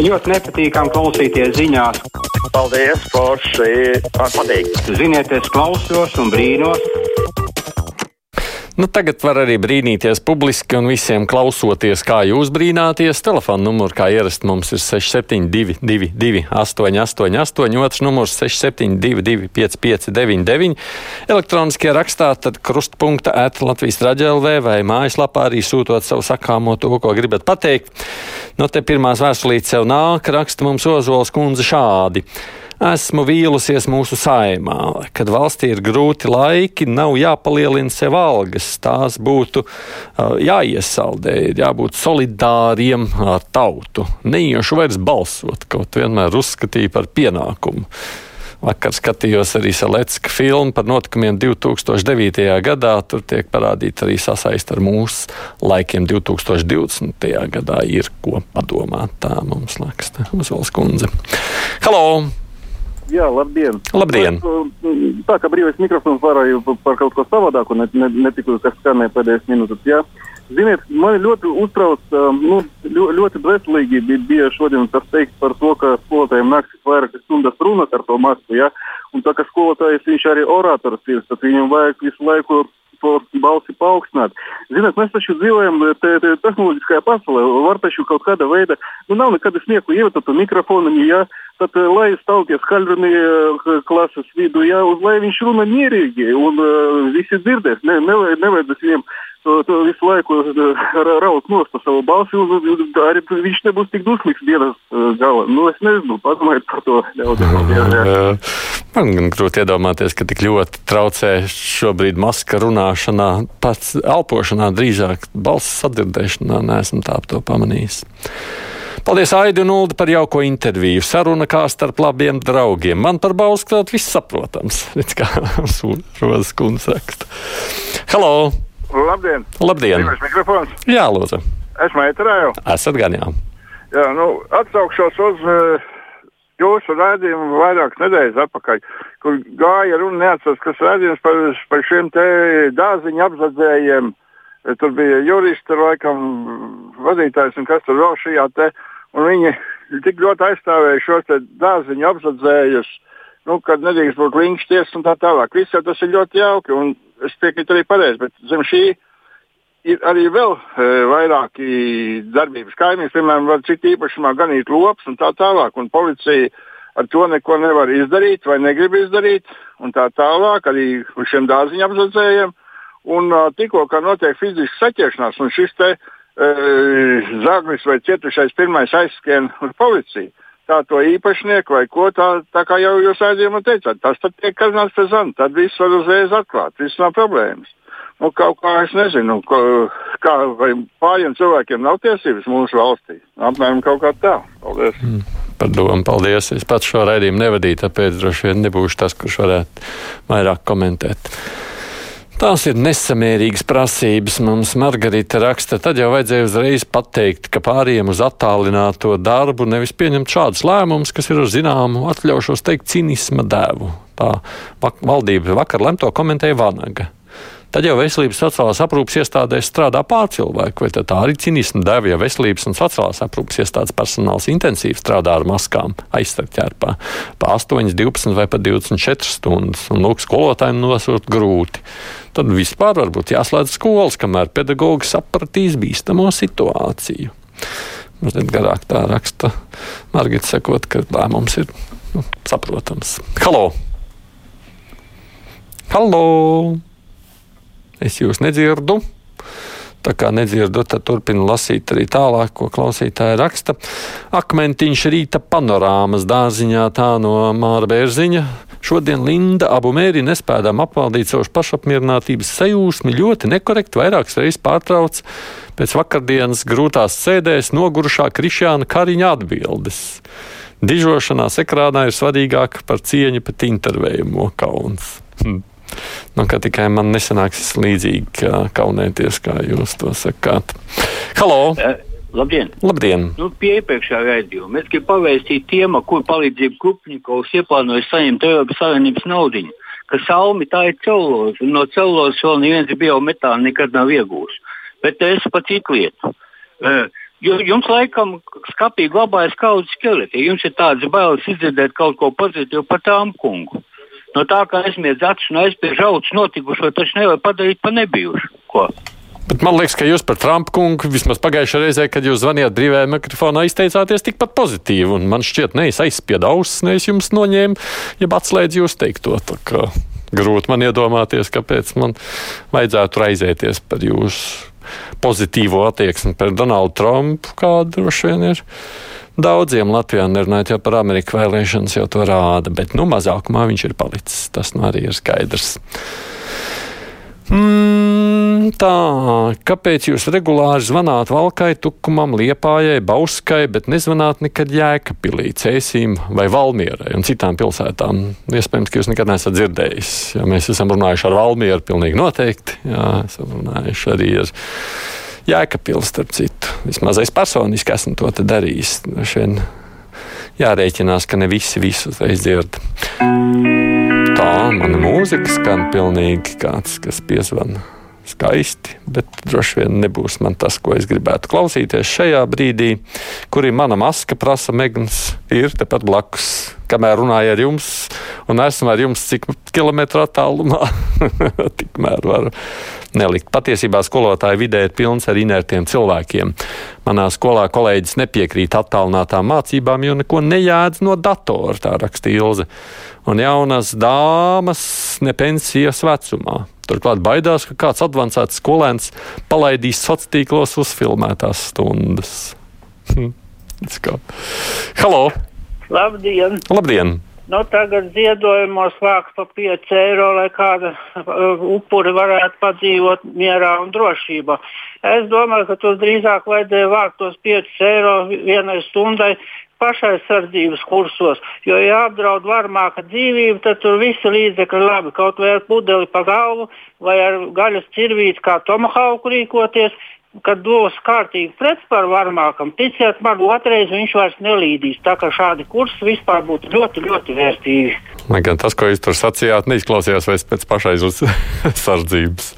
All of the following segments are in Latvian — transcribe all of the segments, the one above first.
Ļoti nepatīkami klausīties ziņās. Paldies, Forši! Patīk! Ziniet, es klausos un brīnos. Nu, tagad var arī brīnīties publiski un visiem klausoties, kā jūs brīnāties. Telefona numurs, kā ierasts, mums ir 6722, 888, otrs numurs 672, 559, elektroniskie rakstā, tad krustpunkta at Latvijas raģelvē vai mājaslapā arī sūtot savu sakāmo to, ko gribat pateikt. No te pirmās vēstulītes jau nāk, raksta mums Ozols kundze šādi. Esmu vīlusies mūsu saimā. Kad valstī ir grūti laiki, nav jāpalielina sev algas. Tās būtu uh, jāiesaldē, ir jābūt solidāriem ar tautu. Neiešu vairs balsot, kaut vienmēr uzskatīju par pienākumu. Vakar skatījos arī Salecka filmu par notikumiem 2009. gadā. Tur tiek parādīta arī sasaiste ar mūsu laikiem 2020. gadā. Ir ko padomāt. Tā mums liekas, Uzvalds kundze. Halo! Jā, labdien! Labdien. Tā kā brīvais mikrofons varēja par kaut ko savādāku, ne, ne, ne tikai kas skanēja pēdējās minūtes. Jā. Ziniet, man ļoti uztrauc, nu, ļoti dvēselīgi bija, bija šodien tas teikt par to, ka skolotājiem nāks vairākas stundas runāt ar to masku. Ja? Un tā kā skolotājs viņš arī orators ir, tad viņam vajag visu laiku to balsi paaugstināt. Ziniet, mēs taču dzīvojam te, te, tehnoloģiskajā pasaulē. Var taču kaut kāda veida, nu nav nekādas nieku ievietot mikrofonu, ja tad lai stāvties Kalvini klases vidū, ja, uz lai viņš runā mierīgi un visi dzirdēs. Ne, ne, nevajadzēs viņiem to, to visu laiku raut nost par savu balsi, un arī viņš nebūs tik dusmīgs dienas galā. Nu, es nezinu, padomājiet par to ļaudīm. Man gan grūti iedomāties, ka tik ļoti traucē šobrīd maska runāšanā, pats elpošanā, drīzāk balss sadzirdēšanā. Nesmu tā to pamanījis. Paldies, Aidi un Uldi, par jauko interviju. Saruna kā starp labiem draugiem. Man par balsu klāt viss saprotams. Redz, kā Rozes kundze raksta. Halo! Labdien! Labdien! Jā, lūdzu! Esmu ēterā jau. Esat gan jā. Jā, nu, atsaukšos uz uh, jūsu rādījumu vairākas nedēļas atpakaļ, kur gāja runa neatceros, kas rādījums par, par šiem te dāziņu apzadzējiem. Tur bija juristi, laikam, vadītājs un kas tur vēl šajā te. Un viņi tik ļoti aizstāvēja šos dārziņu apzadzējus, nu, kad nedrīkst būt līnčties un tā tālāk. Viss jau tas ir ļoti jauki, un es piekrītu arī pareizi, bet zem šī ir arī vēl e, vairāki darbības kaimiņi, piemēram, var citu īpašumā ganīt lops un tā tālāk, un policija ar to neko nevar izdarīt vai negrib izdarīt, un tā tālāk arī uz šiem dārziņu apzadzējiem. Un uh, tikko notiek fiziska saķeršanās, un šis te uh, zaglis vai cietušais pirmais aizskrien uz policiju, tā to īpašnieku vai ko tā, tā kā jau jūs aizjām teicāt, tas tad tiek kazināts pēc tam, tad viss var uzreiz atklāt, viss nav problēmas. Nu, kaut kā es nezinu, ko, kā, pāriem cilvēkiem nav tiesības mūsu valstī. Apmēram kaut kā tā. Paldies. Mm. Par domu, paldies. Es pats šo raidījumu nevadīju, tāpēc droši vien nebūšu tas, kurš varētu vairāk komentēt. Tās ir nesamērīgas prasības. Mums Margarita raksta, tad jau vajadzēja uzreiz pateikt, ka pāriem uz attālināto darbu nevis pieņemt šādus lēmumus, kas ir uz zināmu, atļaušos teikt, cinisma devu. Tā valdība vakar lemto komentēja Vanaga tad jau veselības sociālās aprūpas iestādēs strādā pārcilvēki. Vai tā arī cinisma deva, ja veselības un sociālās aprūpas iestādes personāls intensīvi strādā ar maskām, aizsargķērpā pa 8, 12 vai pat 24 stundas, un lūk, skolotājiem nosūt grūti. Tad vispār varbūt jāslēdz skolas, kamēr pedagogi sapratīs bīstamo situāciju. Mazliet garāk tā raksta Margita, sakot, ka lēmums ir nu, saprotams. Halo! Halo! Es jūs nedzirdu. Tā kā nedzirdu, tad turpinu lasīt arī tālāk, ko klausītāja raksta. Akmentiņš rīta panorāmas dārziņā tā no Māra Bērziņa. Šodien Linda abu mēri nespējām apvaldīt savu pašapmierinātības sajūsmu, ļoti nekorekti vairākas reizes pārtrauc pēc vakardienas grūtās sēdēs nogurušā Krišjāna Kariņa atbildes. Dižošanās ekrānā ir svarīgāka par cieņu pret intervējumu kauns. Hm. Nu, ka tikai man nesanāks līdzīgi kaunēties, kā jūs to sakāt. Halo! Labdien! Labdien. Nu, pie iepriekšējā raidījuma es gribu pavēstīt tiem, kur palīdzību Krupņikovs ieplānoja saņemt Eiropas Savienības naudu. Ka salmi tā ir celuloze, un no celulozes vēl neviens biometānu nekad nav iegūs. Bet es pat citu lietu. Jums laikam skapī glabājas skelets. Ja jums ir tāds bailes izdzirdēt kaut ko pozitīvu par tām kungu. No tā, kā aizmiedz acis un aizspiež aucis notikušo, taču nevar padarīt par nebijušu. Ko? Bet man liekas, ka jūs par Trumpa kungu vismaz pagājušajā reizē, kad jūs zvanījāt brīvajā mikrofonā, izteicāties tikpat pozitīvi. Man šķiet, nevis aizspieda ausis, nevis jums noņēma, ja atslēdz jūs teikto. Grūti man iedomāties, kāpēc man vajadzētu raizēties par jūsu pozitīvo attieksmi pret Donaldu Trumpu, kāda droši vien ir. Daudziem Latvijā nerunājot jau par Ameriku vēlēšanas, jau to rāda, bet nu, mazākumā viņš ir palicis. Tas nu arī ir skaidrs. Mm, tā, kāpēc jūs regulāri zvanāt Valkai, Tukumam, Liepājai, Bauskai, bet nezvanāt nekad Jēkabpilī, Cēsīm vai Valmierai un citām pilsētām? Iespējams, ka jūs nekad neesat dzirdējis, jo mēs esam runājuši ar Valmieru pilnīgi noteikti. Jā, esam runājuši arī ar Jēkabpils, starp citu. Vismaz es personiski esmu to darījis. Šien jārēķinās, ka ne visi visu uzreiz dzird tā mana mūzika skan pilnīgi kāds, kas piezvana skaisti, bet droši vien nebūs man tas, ko es gribētu klausīties šajā brīdī, kur ir mana maska, prasa Megns, ir tepat blakus. Kamēr runāju ar jums, un esmu ar jums cik kilometru attālumā, tikmēr varu nelikt. Patiesībā skolotāja vidē ir pilns ar inertiem cilvēkiem. Manā skolā kolēģis nepiekrīt attālinātām mācībām, jo neko nejēdz no datora, tā rakstīja Ilze un jaunas dāmas ne pensijas vecumā. Turklāt baidās, ka kāds advancēts skolēns palaidīs sociālos tīklos uzfilmētās stundas. Halo! Labdien! Labdien! Nu, tagad ziedojumos vākt pa 5 eiro, lai kāda uh, upuri varētu padzīvot mierā un drošībā. Es domāju, ka tos drīzāk vajadzēja vākt tos 5 eiro vienai stundai pašaizsardzības kursos, jo, ja apdraud varmāka dzīvību, tad tur visi līdzekļi labi. Kaut vai ar pudeli pa galvu, vai ar gaļas cirvīti kā tomahauku rīkoties, kad dos kārtīgi pretspār varmākam, ticiet man, otrais viņš vairs nelīdīs. Tā kā šādi kursi vispār būtu ļoti, ļoti vērtīgi. Lai gan tas, ko jūs tur sacījāt, neizklausījās vairs pēc pašaizsardzības.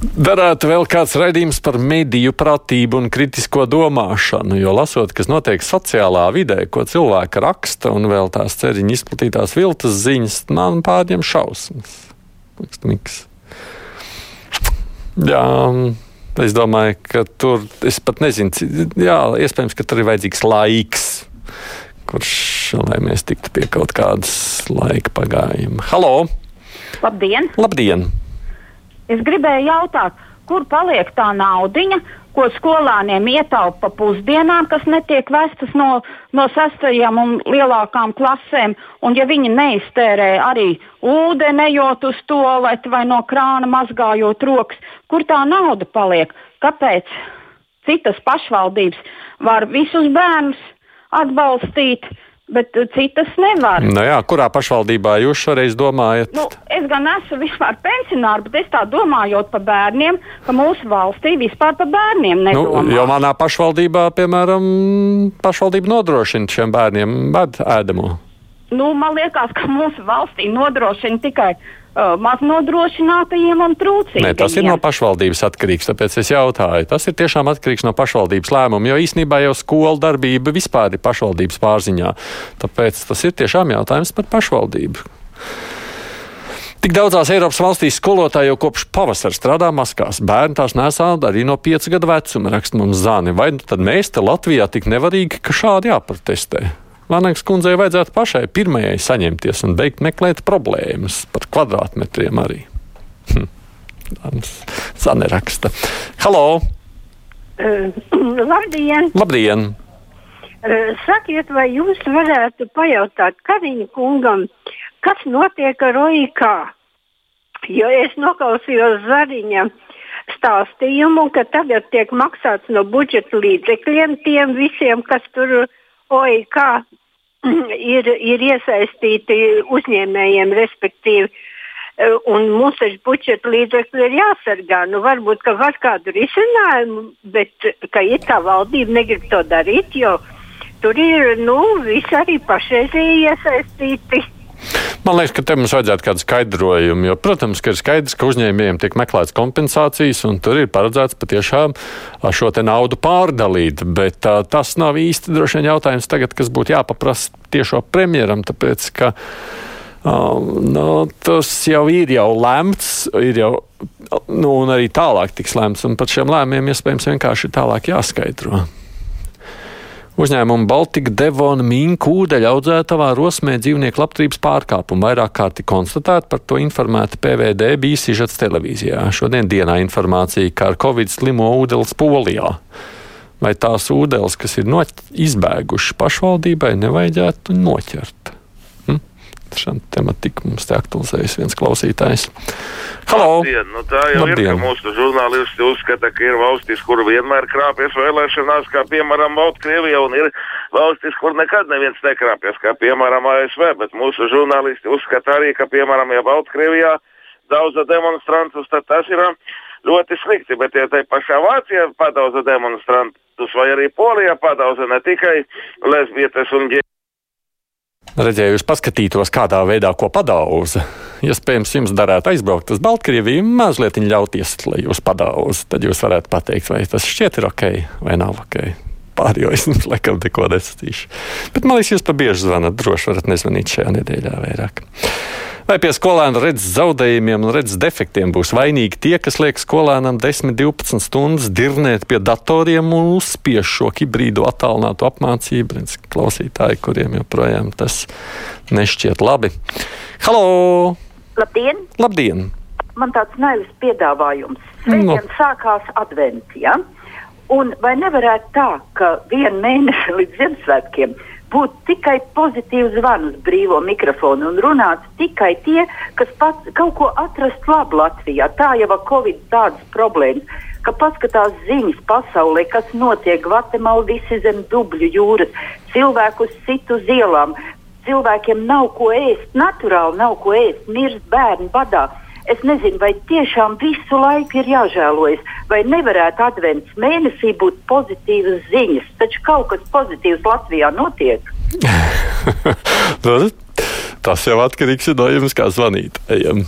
Darētu vēl kāds raidījums par mediju pratību un kritisko domāšanu, jo lasot, kas notiek sociālā vidē, ko cilvēki raksta, un vēl tās ceriņa izplatītās viltus ziņas, man pārņem šausmas. Miks. Jā, es domāju, ka tur, es pat nezinu, jā, iespējams, ka tur ir vajadzīgs laiks, kurš, lai mēs tiktu pie kaut kādas laika pagājuma. Halo! Labdien! Labdien! Es gribēju jautāt, kur paliek tā naudiņa, ko skolāniem ietaupa pusdienām, kas netiek vestas no, no sastajām un lielākām klasēm, un ja viņi neiztērē arī ūdeni, ejot uz toaletu vai no krāna mazgājot rokas, kur tā nauda paliek? Kāpēc citas pašvaldības var visus bērnus atbalstīt? Bet uh, citas nevar. Nu jā, kurā pašvaldībā jūs šoreiz domājat? Nu, es gan esmu vispār pensionārs, bet es tā domājot par bērniem, ka mūsu valstī vispār par bērniem nedomā. Nu, jo manā pašvaldībā, piemēram, pašvaldība nodrošina šiem bērniem bēdu ēdamo. Nu, man liekas, ka mūsu valstī nodrošina tikai uh, maznodrošinātajiem un trūcīgiem. Nē, tas ir no pašvaldības atkarīgs, tāpēc es jautāju. Tas ir tiešām atkarīgs no pašvaldības lēmuma, jo īsnībā jau skolu darbība vispār ir pašvaldības pārziņā. Tāpēc tas ir tiešām jautājums par pašvaldību. Tik daudzās Eiropas valstīs skolotāji jau kopš pavasara strādā maskās. Bērni tās nesā arī no 5 gadu vecuma, raksta mums Zāni. Vai nu tad mēs te Latvijā tik nevarīgi, ka šādi jāprotestē? Vanaks kundzei vajadzētu pašai pirmajai saņemties un beigt meklēt problēmas par kvadrātmetriem arī. Hm. Zane raksta. Halo! Uh, labdien! Labdien! Uh, sakiet, vai jūs varētu pajautāt Kariņa kungam, kas notiek ar OIK? Jo es noklausījos Zariņa stāstījumu, ka tagad tiek maksāts no budžeta līdzekļiem tiem visiem, kas tur OIK ir, ir iesaistīti uzņēmējiem, respektīvi. E, un mums taču budžeta līdzekļi ir jāsargā. Nu, varbūt, ka var kādu risinājumu, bet ka ir tā valdība negrib to darīt, jo tur ir nu, visi arī pašreizēji iesaistīti. Man liekas, ka te mums vajadzētu kādu skaidrojumu, jo, protams, ka ir skaidrs, ka uzņēmējiem tiek meklēts kompensācijas, un tur ir paredzēts patiešām šo naudu pārdalīt, bet uh, tas nav īsti droši vien jautājums tagad, kas būtu jāpaprasa tiešo premjeram, tāpēc, ka uh, nu, tas jau ir jau lemts, ir jau, nu, un arī tālāk tiks lemts, un par šiem lēmiem iespējams vienkārši tālāk jāskaidro. Uzņēmuma Baltika Devona minku ūdeņa audzētavā rosmē dzīvnieku labturības pārkāpumu vairāk kārti konstatēta, par to informēta PVD bija sižets televīzijā. Šodien dienā informācija, ka ar covid slimo ūdens Polijā. Vai tās ūdens, kas ir izbēgušas pašvaldībai, nevajadzētu noķert? Šāda tematika mums te aktualizējas viens klausītājs. Halo! Labdien, nu tā jau Labdien. ir, ka mūsu žurnālisti uzskata, ka ir valstis, kur vienmēr krāpjas vēlēšanās, kā piemēram Baltkrievija, un ir valstis, kur nekad neviens nekrāpjas, kā piemēram ASV, bet mūsu žurnālisti uzskata arī, ka piemēram, ja Baltkrievijā daudz demonstrantus, tad tas ir ļoti slikti, bet ja tai pašā Vācijā padauza demonstrantus, vai arī Polijā padauza ne tikai lesbietes un ģērbības, Redzēju, jūs paskatītos, kādā veidā ko padauza. Iespējams, jums darētu aizbraukt uz Baltkrieviju, mazliet ļauties, lai jūs padauza. Tad jūs varētu pateikt, vai tas šķiet ir ok vai nav ok. Pārējo es laikam neko nesacīšu. Bet man liekas, jūs pa bieži zvanat, droši varat nezvanīt šajā nedēļā vairāk. Vai pie skolēna redzes zaudējumiem un redzes defektiem būs vainīgi tie, kas liek skolēnam 10-12 stundas dirnēt pie datoriem un uzspiež šo hibrīdu attālinātu apmācību? Redz, klausītāji, kuriem joprojām tas nešķiet labi. Halo! Labdien! Labdien! Man tāds naivis piedāvājums. Svētdien no. sākās advents, ja? Un vai nevarētu tā, ka vienu mēnesi līdz Ziemassvētkiem būtu tikai pozitīvs zvans brīvo mikrofonu un runāts tikai tie, kas pats kaut ko atrast labu Latvijā. Tā jau ar Covid tādas problēmas, ka paskatās ziņas pasaulē, kas notiek Gvatemala visi zem dubļu jūras, cilvēkus sit uz ielām, cilvēkiem nav ko ēst, naturāli nav ko ēst, mirst bērni badā. Es nezinu, vai tiešām visu laiku ir jāžēlojas, vai nevarētu advents mēnesī būt pozitīvas ziņas. Taču kaut kas pozitīvs Latvijā notiek. Nu, tas jau atkarīgs no jums, kā zvanīt. Ejam.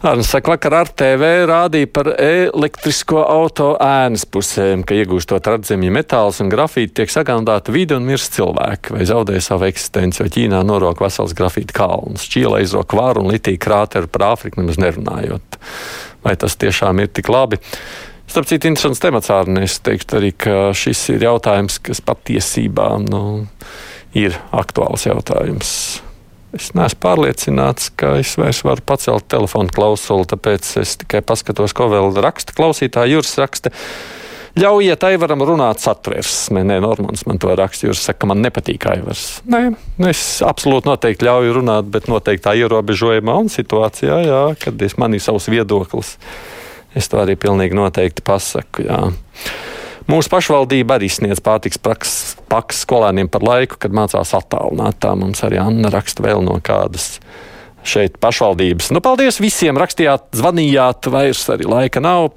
Arnēs saka, vakar ar TV rādīja par elektrisko auto ēnas pusēm, ka iegūstot radzemju metālus un grafīti tiek sagandāta vide un mirst cilvēki, vai zaudē savu eksistenci, vai Ķīnā norok vesels grafīti kalns, Čīla izrok vāru un litī krāteru par Āfriku nemaz nerunājot. Vai tas tiešām ir tik labi? Starp citu, interesants temats ārnēs. Es teiktu arī, ka šis ir jautājums, kas patiesībā nu, ir aktuāls jautājums. Es neesmu pārliecināts, ka es vairs varu pacelt telefonu klausuli, tāpēc es tikai paskatos, ko vēl raksta klausītāja. Jūras raksta, ļaujiet Aivaram runāt satversmē. Nē, Normans man to raksta. Jūs sakat, ka man nepatīk Aivars. Nē, es absolūti noteikti ļauju runāt, bet noteiktā ierobežojumā un situācijā, jā, kad es man ir savs viedoklis. Es to arī pilnīgi noteikti pasaku. Jā. Mūsu pašvaldība arī sniedz pārtiks pakas skolēniem par laiku, kad mācās attālināt. Tā mums arī Anna raksta vēl no kādas šeit pašvaldības. Nu, paldies visiem! Rakstījāt, zvanījāt, vairs arī laika nav.